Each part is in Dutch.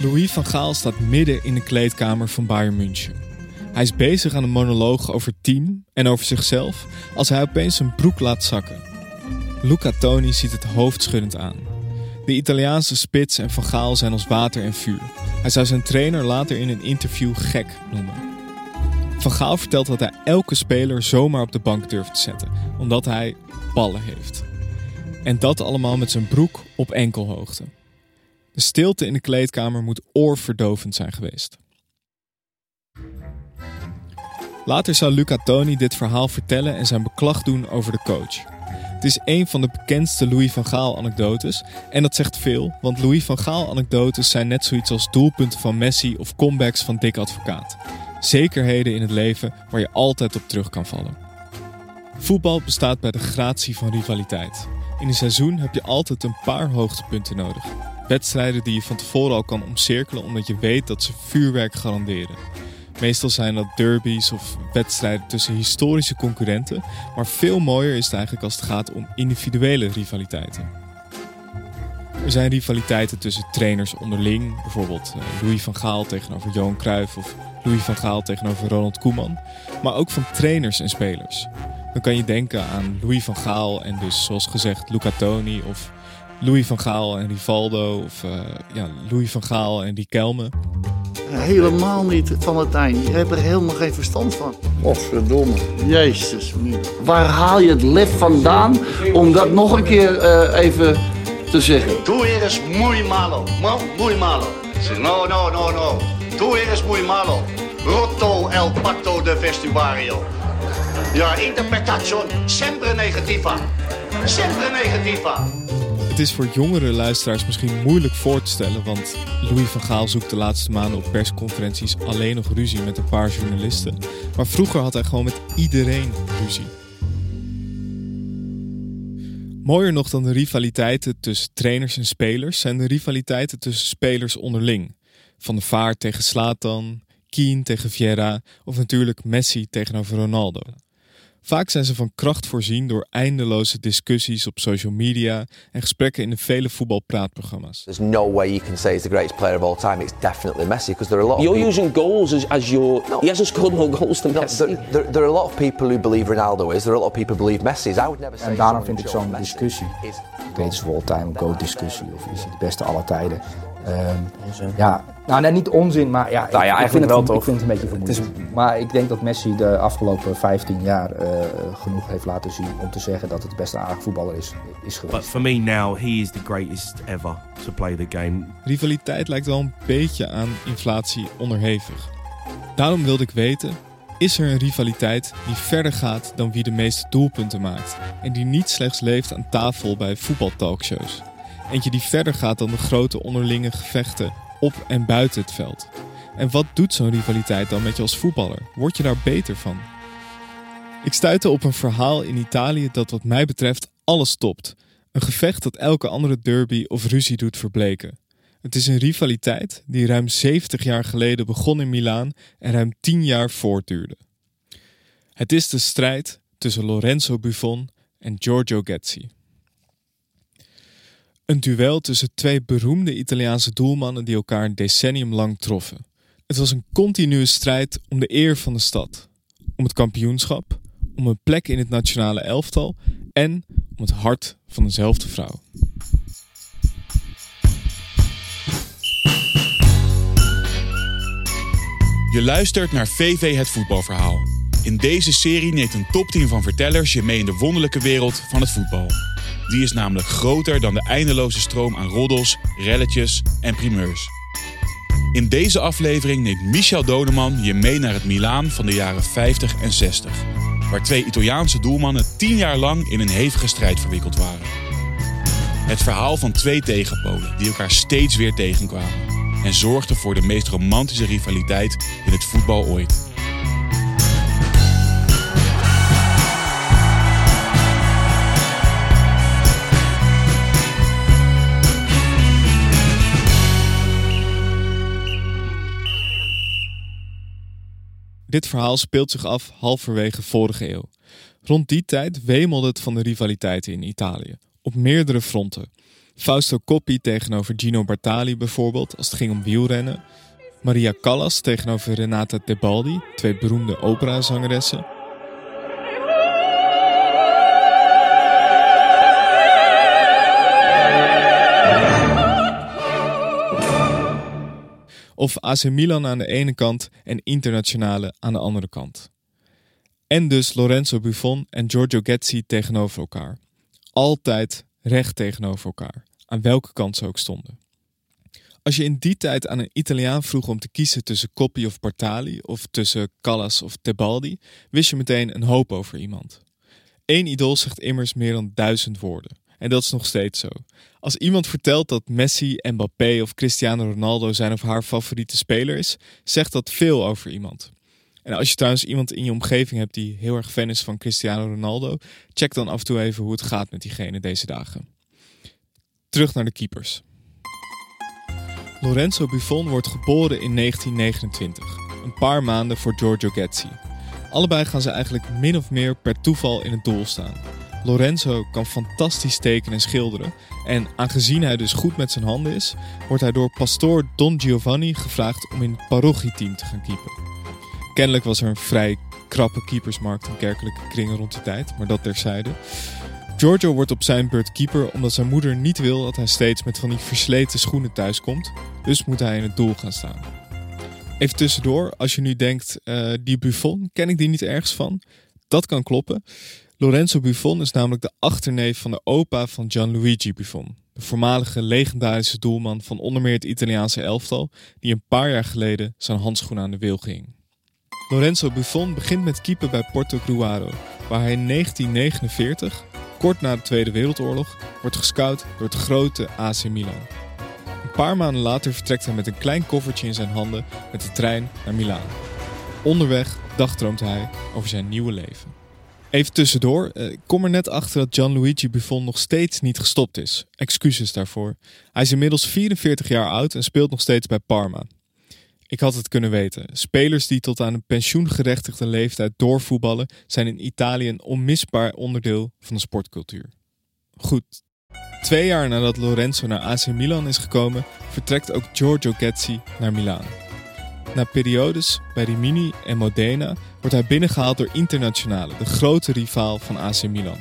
Louis van Gaal staat midden in de kleedkamer van Bayern München. Hij is bezig aan een monoloog over team en over zichzelf als hij opeens zijn broek laat zakken. Luca Toni ziet het hoofdschuddend aan. De Italiaanse spits en Van Gaal zijn als water en vuur. Hij zou zijn trainer later in een interview gek noemen. Van Gaal vertelt dat hij elke speler zomaar op de bank durft te zetten, omdat hij ballen heeft. En dat allemaal met zijn broek op enkelhoogte. De stilte in de kleedkamer moet oorverdovend zijn geweest. Later zou Luca Toni dit verhaal vertellen en zijn beklag doen over de coach. Het is een van de bekendste Louis van Gaal anekdotes en dat zegt veel, want Louis van Gaal anekdotes zijn net zoiets als doelpunten van Messi of comebacks van Dick Advocaat. Zekerheden in het leven waar je altijd op terug kan vallen. Voetbal bestaat bij de gratie van rivaliteit. In een seizoen heb je altijd een paar hoogtepunten nodig. Wedstrijden die je van tevoren al kan omcirkelen omdat je weet dat ze vuurwerk garanderen. Meestal zijn dat derbies of wedstrijden tussen historische concurrenten, maar veel mooier is het eigenlijk als het gaat om individuele rivaliteiten. Er zijn rivaliteiten tussen trainers onderling, bijvoorbeeld eh, Louis van Gaal tegenover Johan Cruijff of Louis van Gaal tegenover Ronald Koeman, maar ook van trainers en spelers. Dan kan je denken aan Louis van Gaal en dus zoals gezegd Luca Toni of Louis van Gaal en Rivaldo of uh, ja, Louis van Gaal en die Kelme. Helemaal niet van het eind. Je hebt er helemaal geen verstand van. Godverdomme. Jezus. Waar haal je het lef vandaan om dat nog een keer uh, even te zeggen? Tu eres muy malo. Muy malo. No, no, no, no. Tu eres muy malo. Roto el pacto de vestuario. Ja, interpretación sempre negativa. Sempre negativa. Het is voor jongere luisteraars misschien moeilijk voor te stellen, want Louis van Gaal zoekt de laatste maanden op persconferenties alleen nog ruzie met een paar journalisten. Maar vroeger had hij gewoon met iedereen ruzie. Mooier nog dan de rivaliteiten tussen trainers en spelers zijn de rivaliteiten tussen spelers onderling. Van de Vaart tegen Slatan, Keen tegen Vieira of natuurlijk Messi tegenover Ronaldo. Vaak zijn ze van kracht voorzien door eindeloze discussies op social media en gesprekken in de vele voetbalpraatprogramma's. There's no way you can say he's the greatest player of all time. It's definitely Messi because there are a lot. You're of using goals as, as your. No, he hasn't scored more goals than no, Messi. there, there, there, are a lot of people who believe Ronaldo is. There are a lot of people who believe Messi is. I would never say. En daarom vind ik zo'n discussie, greatest of all time, goat discussie, of is hij de beste aller tijden. Um, ja, nou nee, niet onzin, maar ja, nou ja ik, ik, vind wel het, toch. ik vind het een beetje vermoeiend. Maar ik denk dat Messi de afgelopen 15 jaar uh, genoeg heeft laten zien om te zeggen dat het de beste aardig voetballer is, is geweest. But for me now, he is the greatest ever to play the game. Rivaliteit lijkt wel een beetje aan inflatie onderhevig. Daarom wilde ik weten, is er een rivaliteit die verder gaat dan wie de meeste doelpunten maakt en die niet slechts leeft aan tafel bij voetbaltalkshows? Eentje die verder gaat dan de grote onderlinge gevechten op en buiten het veld. En wat doet zo'n rivaliteit dan met je als voetballer? Word je daar beter van? Ik stuitte op een verhaal in Italië dat wat mij betreft alles stopt. Een gevecht dat elke andere derby of ruzie doet verbleken. Het is een rivaliteit die ruim 70 jaar geleden begon in Milaan en ruim 10 jaar voortduurde. Het is de strijd tussen Lorenzo Buffon en Giorgio Getzi. Een duel tussen twee beroemde Italiaanse doelmannen die elkaar een decennium lang troffen. Het was een continue strijd om de eer van de stad, om het kampioenschap, om een plek in het nationale elftal en om het hart van dezelfde vrouw. Je luistert naar VV het voetbalverhaal. In deze serie neemt een top 10 van vertellers je mee in de wonderlijke wereld van het voetbal. Die is namelijk groter dan de eindeloze stroom aan roddels, relletjes en primeurs. In deze aflevering neemt Michel Doneman je mee naar het Milaan van de jaren 50 en 60. Waar twee Italiaanse doelmannen tien jaar lang in een hevige strijd verwikkeld waren. Het verhaal van twee tegenpolen die elkaar steeds weer tegenkwamen. En zorgden voor de meest romantische rivaliteit in het voetbal ooit. Dit verhaal speelt zich af halverwege vorige eeuw. Rond die tijd wemelde het van de rivaliteiten in Italië, op meerdere fronten. Fausto Coppi tegenover Gino Bartali bijvoorbeeld, als het ging om wielrennen. Maria Callas tegenover Renata Tebaldi, twee beroemde operazangeressen. Of AC Milan aan de ene kant en Internationale aan de andere kant. En dus Lorenzo Buffon en Giorgio Getzi tegenover elkaar. Altijd recht tegenover elkaar, aan welke kant ze ook stonden. Als je in die tijd aan een Italiaan vroeg om te kiezen tussen Coppi of Bartali of tussen Callas of Tebaldi, wist je meteen een hoop over iemand. Eén idool zegt immers meer dan duizend woorden. En dat is nog steeds zo. Als iemand vertelt dat Messi, Mbappé of Cristiano Ronaldo zijn of haar favoriete speler is, zegt dat veel over iemand. En als je trouwens iemand in je omgeving hebt die heel erg fan is van Cristiano Ronaldo, check dan af en toe even hoe het gaat met diegene deze dagen. Terug naar de keepers. Lorenzo Buffon wordt geboren in 1929, een paar maanden voor Giorgio Getzi. Allebei gaan ze eigenlijk min of meer per toeval in het doel staan. Lorenzo kan fantastisch tekenen en schilderen. En aangezien hij dus goed met zijn handen is, wordt hij door pastoor Don Giovanni gevraagd om in het parochieteam te gaan keepen. Kennelijk was er een vrij krappe keepersmarkt in kerkelijke kringen rond die tijd, maar dat terzijde. Giorgio wordt op zijn beurt keeper omdat zijn moeder niet wil dat hij steeds met van die versleten schoenen thuiskomt. Dus moet hij in het doel gaan staan. Even tussendoor, als je nu denkt, uh, die Buffon, ken ik die niet ergens van? Dat kan kloppen. Lorenzo Buffon is namelijk de achterneef van de opa van Gianluigi Buffon. De voormalige legendarische doelman van onder meer het Italiaanse elftal, die een paar jaar geleden zijn handschoen aan de wil ging. Lorenzo Buffon begint met keeper bij Porto Gruaro, waar hij in 1949, kort na de Tweede Wereldoorlog, wordt gescout door het grote AC Milan. Een paar maanden later vertrekt hij met een klein koffertje in zijn handen met de trein naar Milaan. Onderweg dagdroomt hij over zijn nieuwe leven. Even tussendoor, eh, ik kom er net achter dat Gianluigi Buffon nog steeds niet gestopt is. Excuses daarvoor. Hij is inmiddels 44 jaar oud en speelt nog steeds bij Parma. Ik had het kunnen weten. Spelers die tot aan een pensioengerechtigde leeftijd doorvoetballen zijn in Italië een onmisbaar onderdeel van de sportcultuur. Goed. Twee jaar nadat Lorenzo naar AC Milan is gekomen, vertrekt ook Giorgio Getzi naar Milaan. Na periodes bij Rimini en Modena wordt hij binnengehaald door Internationale, de grote rivaal van AC Milan.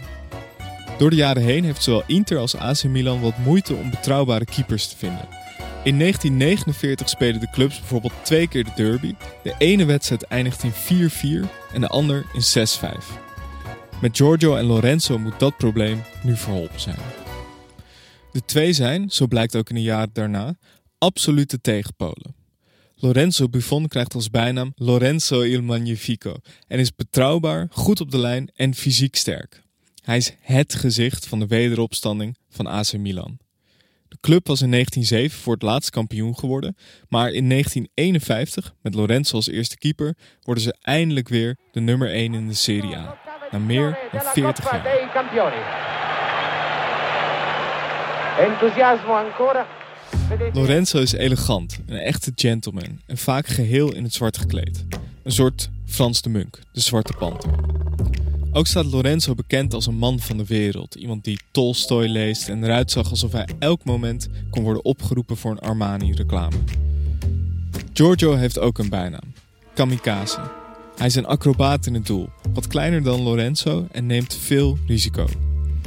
Door de jaren heen heeft zowel Inter als AC Milan wat moeite om betrouwbare keepers te vinden. In 1949 spelen de clubs bijvoorbeeld twee keer de derby. De ene wedstrijd eindigt in 4-4 en de ander in 6-5. Met Giorgio en Lorenzo moet dat probleem nu verholpen zijn. De twee zijn, zo blijkt ook in de jaren daarna, absolute tegenpolen. Lorenzo Buffon krijgt als bijnaam Lorenzo il Magnifico en is betrouwbaar, goed op de lijn en fysiek sterk. Hij is HET gezicht van de wederopstanding van AC Milan. De club was in 1907 voor het laatst kampioen geworden, maar in 1951, met Lorenzo als eerste keeper, worden ze eindelijk weer de nummer 1 in de Serie A. Na meer dan 40 jaar. Enthousiasmo ancora. Lorenzo is elegant, een echte gentleman en vaak geheel in het zwart gekleed. Een soort Frans de Munk, de zwarte panter. Ook staat Lorenzo bekend als een man van de wereld. Iemand die Tolstoy leest en eruit zag alsof hij elk moment kon worden opgeroepen voor een Armani-reclame. Giorgio heeft ook een bijnaam: Kamikaze. Hij is een acrobaat in het doel, wat kleiner dan Lorenzo en neemt veel risico.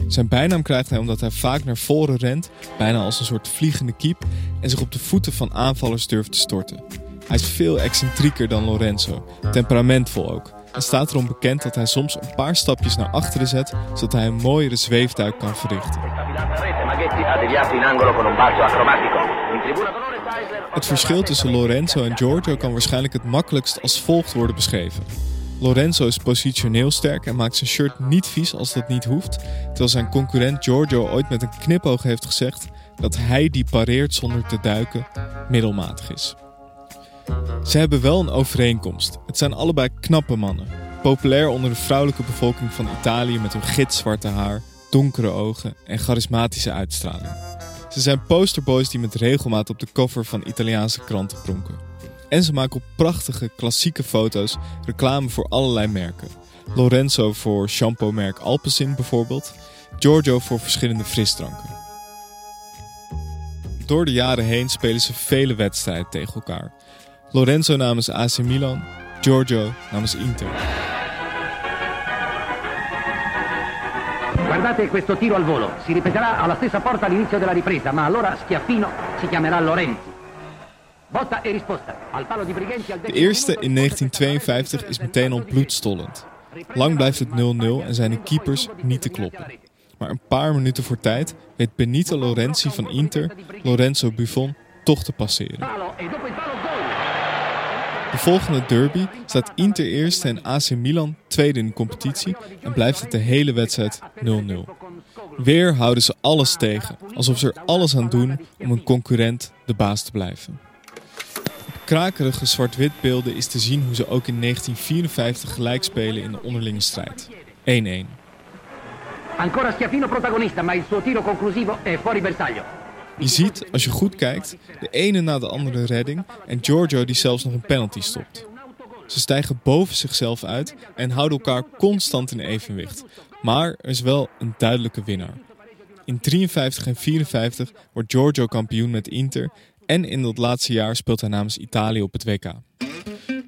Zijn bijnaam krijgt hij omdat hij vaak naar voren rent, bijna als een soort vliegende kiep, en zich op de voeten van aanvallers durft te storten. Hij is veel excentrieker dan Lorenzo, temperamentvol ook, en staat erom bekend dat hij soms een paar stapjes naar achteren zet, zodat hij een mooiere zweefduik kan verrichten. Het verschil tussen Lorenzo en Giorgio kan waarschijnlijk het makkelijkst als volgt worden beschreven. Lorenzo is positioneel sterk en maakt zijn shirt niet vies als dat niet hoeft, terwijl zijn concurrent Giorgio ooit met een knipoog heeft gezegd dat hij die pareert zonder te duiken middelmatig is. Ze hebben wel een overeenkomst. Het zijn allebei knappe mannen, populair onder de vrouwelijke bevolking van Italië met hun gitzwarte haar, donkere ogen en charismatische uitstraling. Ze zijn posterboys die met regelmaat op de cover van Italiaanse kranten pronken. En ze maken op prachtige klassieke foto's reclame voor allerlei merken. Lorenzo voor shampoo-merk Alpecin bijvoorbeeld. Giorgio voor verschillende frisdranken. door de jaren heen spelen ze vele wedstrijden tegen elkaar. Lorenzo namens AC Milan, Giorgio namens Inter. Guardate questo tiro al volo. Si ripeterà alla stessa porta all'inizio della ripresa, ma allora Schiaffino si chiamerà Lorenzi. De eerste in 1952 is meteen al bloedstollend. Lang blijft het 0-0 en zijn de keepers niet te kloppen. Maar een paar minuten voor tijd weet Benito Lorenzi van Inter Lorenzo Buffon toch te passeren. De volgende derby staat Inter eerste en AC Milan tweede in de competitie en blijft het de hele wedstrijd 0-0. Weer houden ze alles tegen, alsof ze er alles aan doen om een concurrent de baas te blijven. Krakerige zwart-wit beelden is te zien hoe ze ook in 1954 gelijk spelen in de onderlinge strijd. 1-1. Ancora Schiaffino protagonista, ma il suo tiro conclusivo è fuori bersaglio. Je ziet, als je goed kijkt, de ene na de andere redding en Giorgio die zelfs nog een penalty stopt. Ze stijgen boven zichzelf uit en houden elkaar constant in evenwicht. Maar er is wel een duidelijke winnaar. In 53 en 54 wordt Giorgio kampioen met Inter en in dat laatste jaar speelt hij namens Italië op het WK.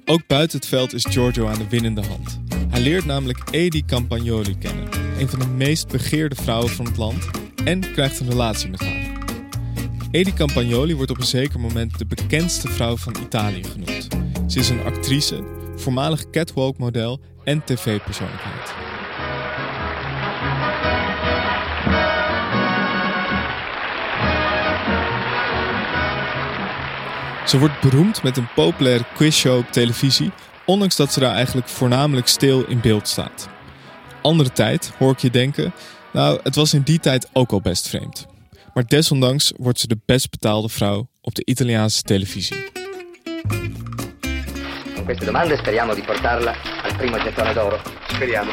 Ook buiten het veld is Giorgio aan de winnende hand. Hij leert namelijk Edi Campagnoli kennen, een van de meest begeerde vrouwen van het land, en krijgt een relatie met haar. Edi Campagnoli wordt op een zeker moment de bekendste vrouw van Italië genoemd. Ze is een actrice, voormalig catwalk-model en tv-persoonlijkheid. Ze wordt beroemd met een populaire quizshow op televisie, ondanks dat ze daar eigenlijk voornamelijk stil in beeld staat. Andere tijd hoor ik je denken, nou, het was in die tijd ook al best vreemd. Maar desondanks wordt ze de best betaalde vrouw op de Italiaanse televisie. Speriamo di portarla al primo d'oro. Speriamo.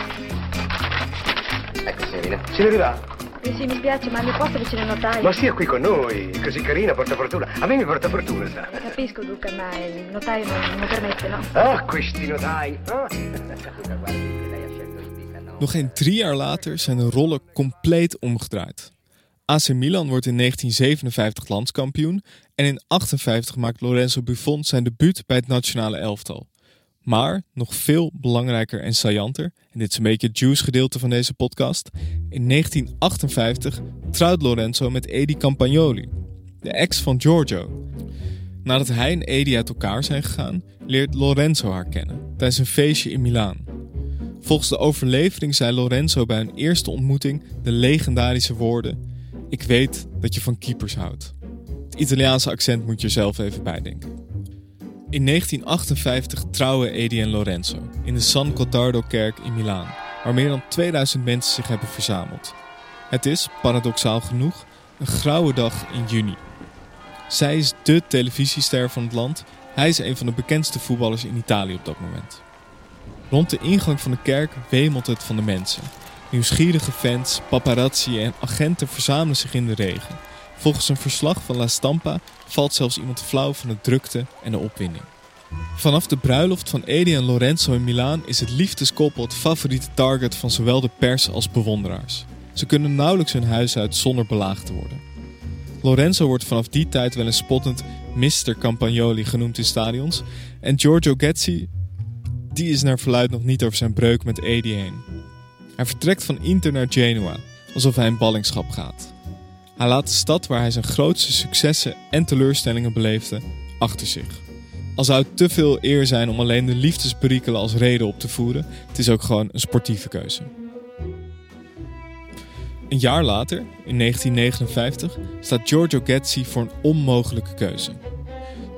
Ecco? Eh sì, mi spiace, ma mi posso vicino al notaio? Ma sia qui con noi, così carina, porta fortuna. A me mi porta fortuna, sa. Capisco, Duca, ma il notaio non, non permette, no? Ah, questi notai. Ah. Nog geen drie jaar later zijn de rollen compleet omgedraaid. AC Milan wordt in 1957 landskampioen en in 1958 maakt Lorenzo Buffon zijn debuut bij het nationale elftal. Maar nog veel belangrijker en saillanter, en dit is een beetje het juice gedeelte van deze podcast. In 1958 trouwt Lorenzo met Edi Campagnoli, de ex van Giorgio. Nadat hij en Edi uit elkaar zijn gegaan, leert Lorenzo haar kennen tijdens een feestje in Milaan. Volgens de overlevering zei Lorenzo bij hun eerste ontmoeting de legendarische woorden: Ik weet dat je van keepers houdt. Het Italiaanse accent moet je zelf even bijdenken. In 1958 trouwen Edi en Lorenzo in de San Gottardo-kerk in Milaan, waar meer dan 2000 mensen zich hebben verzameld. Het is, paradoxaal genoeg, een grauwe dag in juni. Zij is dé televisiester van het land, hij is een van de bekendste voetballers in Italië op dat moment. Rond de ingang van de kerk wemelt het van de mensen. Nieuwsgierige fans, paparazzi en agenten verzamelen zich in de regen. Volgens een verslag van La Stampa valt zelfs iemand flauw van de drukte en de opwinding. Vanaf de bruiloft van Edi en Lorenzo in Milaan is het liefdeskoppel het favoriete target van zowel de pers als bewonderaars. Ze kunnen nauwelijks hun huis uit zonder belaagd te worden. Lorenzo wordt vanaf die tijd wel eens spottend Mr. Campagnoli genoemd in stadions en Giorgio Gezzi die is naar verluid nog niet over zijn breuk met Edi heen. Hij vertrekt van Inter naar Genua, alsof hij in ballingschap gaat. Hij laat de stad waar hij zijn grootste successen en teleurstellingen beleefde achter zich. Al zou het te veel eer zijn om alleen de liefdesperikelen als reden op te voeren, het is ook gewoon een sportieve keuze. Een jaar later, in 1959, staat Giorgio Gezzi voor een onmogelijke keuze.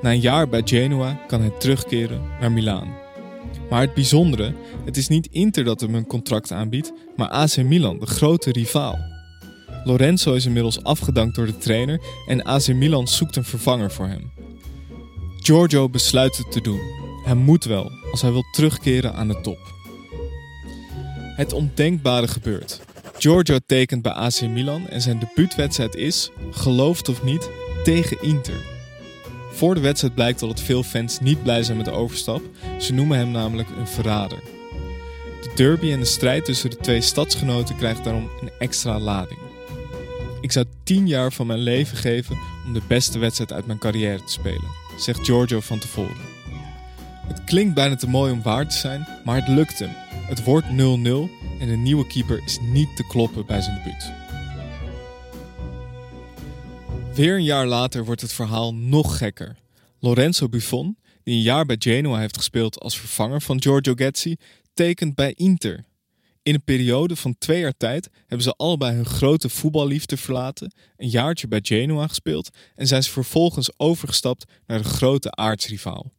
Na een jaar bij Genua kan hij terugkeren naar Milaan. Maar het bijzondere, het is niet Inter dat hem een contract aanbiedt, maar AC Milan, de grote rivaal. Lorenzo is inmiddels afgedankt door de trainer en AC Milan zoekt een vervanger voor hem. Giorgio besluit het te doen. Hij moet wel, als hij wil terugkeren aan de top. Het ondenkbare gebeurt. Giorgio tekent bij AC Milan en zijn debuutwedstrijd is, gelooft of niet, tegen Inter. Voor de wedstrijd blijkt al dat veel fans niet blij zijn met de overstap. Ze noemen hem namelijk een verrader. De derby en de strijd tussen de twee stadsgenoten krijgt daarom een extra lading. Ik zou 10 jaar van mijn leven geven om de beste wedstrijd uit mijn carrière te spelen, zegt Giorgio van tevoren. Het klinkt bijna te mooi om waar te zijn, maar het lukt hem. Het wordt 0-0 en de nieuwe keeper is niet te kloppen bij zijn debuut. Weer een jaar later wordt het verhaal nog gekker. Lorenzo Buffon, die een jaar bij Genoa heeft gespeeld als vervanger van Giorgio Getzi, tekent bij Inter. In een periode van twee jaar tijd hebben ze allebei hun grote voetballiefde verlaten, een jaartje bij Genoa gespeeld en zijn ze vervolgens overgestapt naar de grote aardsrivaal.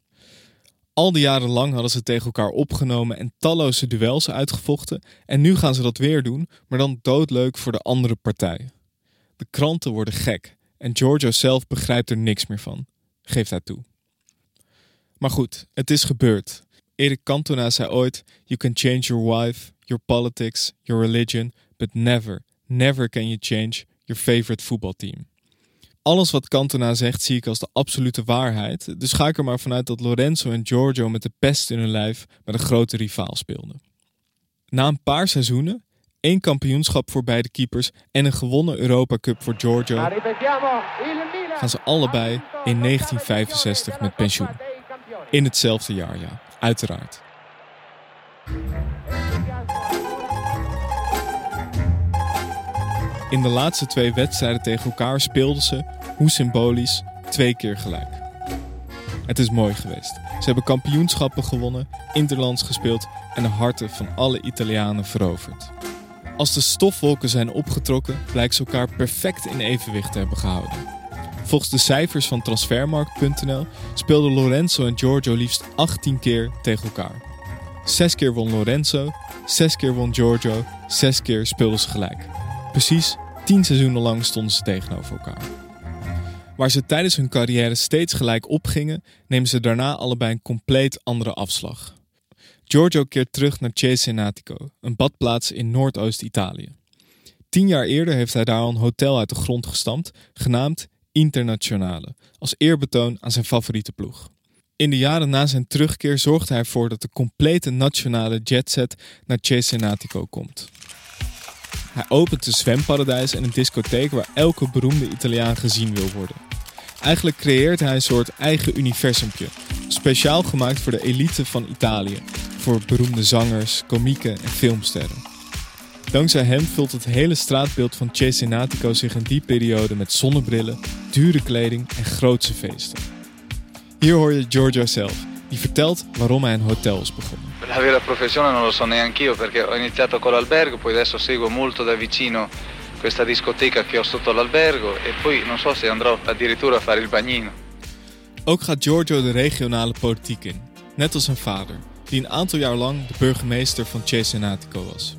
Al die jaren lang hadden ze tegen elkaar opgenomen en talloze duels uitgevochten en nu gaan ze dat weer doen, maar dan doodleuk voor de andere partij. De kranten worden gek en Giorgio zelf begrijpt er niks meer van, geeft hij toe. Maar goed, het is gebeurd. Eric Cantona zei ooit: You can change your wife, your politics, your religion, but never, never can you change your favorite voetbalteam. Alles wat Cantona zegt zie ik als de absolute waarheid, dus ga ik er maar vanuit dat Lorenzo en Giorgio met de pest in hun lijf met een grote rivaal speelden. Na een paar seizoenen, één kampioenschap voor beide keepers en een gewonnen Europa Cup voor Giorgio, gaan ze allebei in 1965 met pensioen. In hetzelfde jaar, ja, uiteraard. In de laatste twee wedstrijden tegen elkaar speelden ze, hoe symbolisch, twee keer gelijk. Het is mooi geweest. Ze hebben kampioenschappen gewonnen, interlands gespeeld en de harten van alle Italianen veroverd. Als de stofwolken zijn opgetrokken, blijkt ze elkaar perfect in evenwicht te hebben gehouden. Volgens de cijfers van transfermarkt.nl speelden Lorenzo en Giorgio liefst 18 keer tegen elkaar. Zes keer won Lorenzo, zes keer won Giorgio, zes keer speelden ze gelijk. Precies 10 seizoenen lang stonden ze tegenover elkaar. Waar ze tijdens hun carrière steeds gelijk opgingen, nemen ze daarna allebei een compleet andere afslag. Giorgio keert terug naar Cesenatico, een badplaats in Noordoost-Italië. Tien jaar eerder heeft hij daar al een hotel uit de grond gestampt, genaamd Internationale, als eerbetoon aan zijn favoriete ploeg. In de jaren na zijn terugkeer zorgt hij ervoor dat de complete nationale jetset naar Cesenatico komt. Hij opent een zwemparadijs en een discotheek waar elke beroemde Italiaan gezien wil worden. Eigenlijk creëert hij een soort eigen universumpje, speciaal gemaakt voor de elite van Italië, voor beroemde zangers, komieken en filmsterren. Dankzij hem vult het hele straatbeeld van Cesenatico zich in die periode met zonnebrillen, dure kleding en grootse feesten. Hier hoor je Giorgio zelf, die vertelt waarom hij een hotel is begonnen. La vera professione non lo so neanch'io perché ho iniziato con l'albergo, poi adesso seguo molto da vicino questa discoteca che ho sotto l'albergo e poi non so se andrò addirittura a fare il bagnino. Ook gaat Giorgio de regionale politiek in, net als zijn vader, die een aantal jaar lang de burgemeester van Cesenatico was.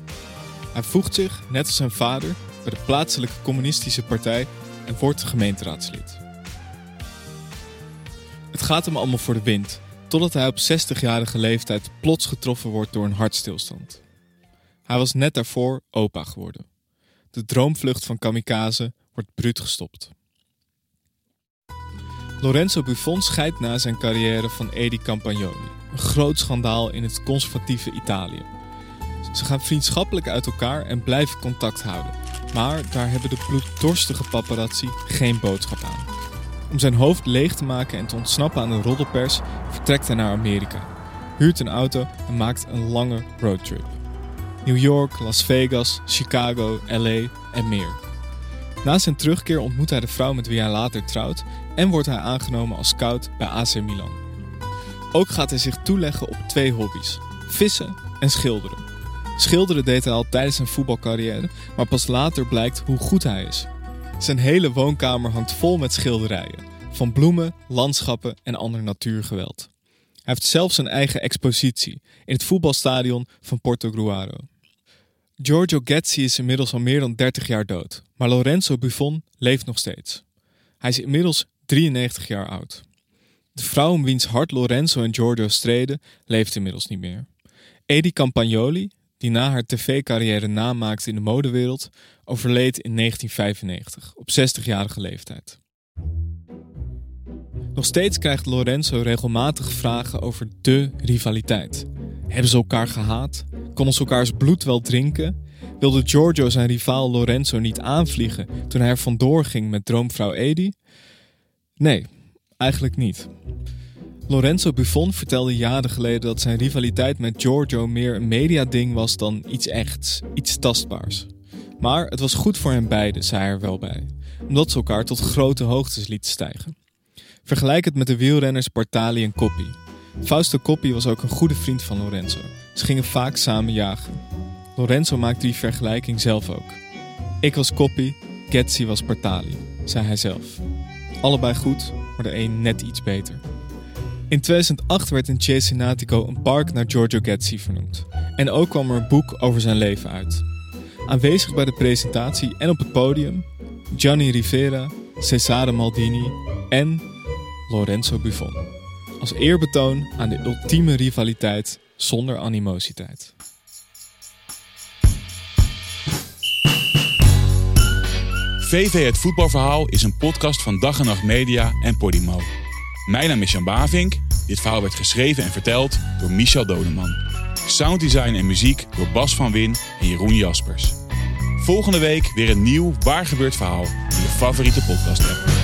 Hij voegt zich, net als zijn vader, bij de plaatselijke communistische partij en wordt gemeenteraadslid. Het gaat hem allemaal voor de wind, totdat hij op 60-jarige leeftijd plots getroffen wordt door een hartstilstand. Hij was net daarvoor opa geworden. De droomvlucht van kamikaze wordt bruut gestopt. Lorenzo Buffon scheidt na zijn carrière van Edi Campagnoli, een groot schandaal in het conservatieve Italië. Ze gaan vriendschappelijk uit elkaar en blijven contact houden, maar daar hebben de bloeddorstige paparazzi geen boodschap aan. Om zijn hoofd leeg te maken en te ontsnappen aan de roddelpers vertrekt hij naar Amerika, huurt een auto en maakt een lange roadtrip. New York, Las Vegas, Chicago, LA en meer. Na zijn terugkeer ontmoet hij de vrouw met wie hij later trouwt en wordt hij aangenomen als scout bij AC Milan. Ook gaat hij zich toeleggen op twee hobby's: vissen en schilderen. Schilderen deed hij al tijdens zijn voetbalcarrière, maar pas later blijkt hoe goed hij is. Zijn hele woonkamer hangt vol met schilderijen, van bloemen, landschappen en ander natuurgeweld. Hij heeft zelfs een eigen expositie in het voetbalstadion van Portogruaro. Giorgio Getzi is inmiddels al meer dan 30 jaar dood, maar Lorenzo Buffon leeft nog steeds. Hij is inmiddels 93 jaar oud. De vrouw om wiens hart Lorenzo en Giorgio streden, leeft inmiddels niet meer. Edi Campagnoli, die na haar tv-carrière naam maakte in de modewereld, overleed in 1995 op 60-jarige leeftijd. Nog steeds krijgt Lorenzo regelmatig vragen over de rivaliteit. Hebben ze elkaar gehaat? Konden ze elkaars bloed wel drinken? Wilde Giorgio zijn rivaal Lorenzo niet aanvliegen toen hij er vandoor ging met droomvrouw Edi? Nee, eigenlijk niet. Lorenzo Buffon vertelde jaren geleden dat zijn rivaliteit met Giorgio meer een mediading was dan iets echts, iets tastbaars. Maar het was goed voor hen beiden, zei hij er wel bij, omdat ze elkaar tot grote hoogtes lieten stijgen. Vergelijk het met de wielrenners Bartali en Coppi. Fausto Coppi was ook een goede vriend van Lorenzo. Ze gingen vaak samen jagen. Lorenzo maakte die vergelijking zelf ook. Ik was Coppi, Getzi was Bartali, zei hij zelf. Allebei goed, maar de een net iets beter. In 2008 werd in Cesenatico een park naar Giorgio Getzi vernoemd. En ook kwam er een boek over zijn leven uit. Aanwezig bij de presentatie en op het podium Gianni Rivera, Cesare Maldini en Lorenzo Buffon. Als eerbetoon aan de ultieme rivaliteit zonder animositeit. VV Het Voetbalverhaal is een podcast van Dag en Nacht Media en Podimo. Mijn naam is Jan Bavink. Dit verhaal werd geschreven en verteld door Michel Dodeman. Sounddesign en muziek door Bas van Win en Jeroen Jaspers. Volgende week weer een nieuw Waar gebeurt verhaal in je favoriete podcast app.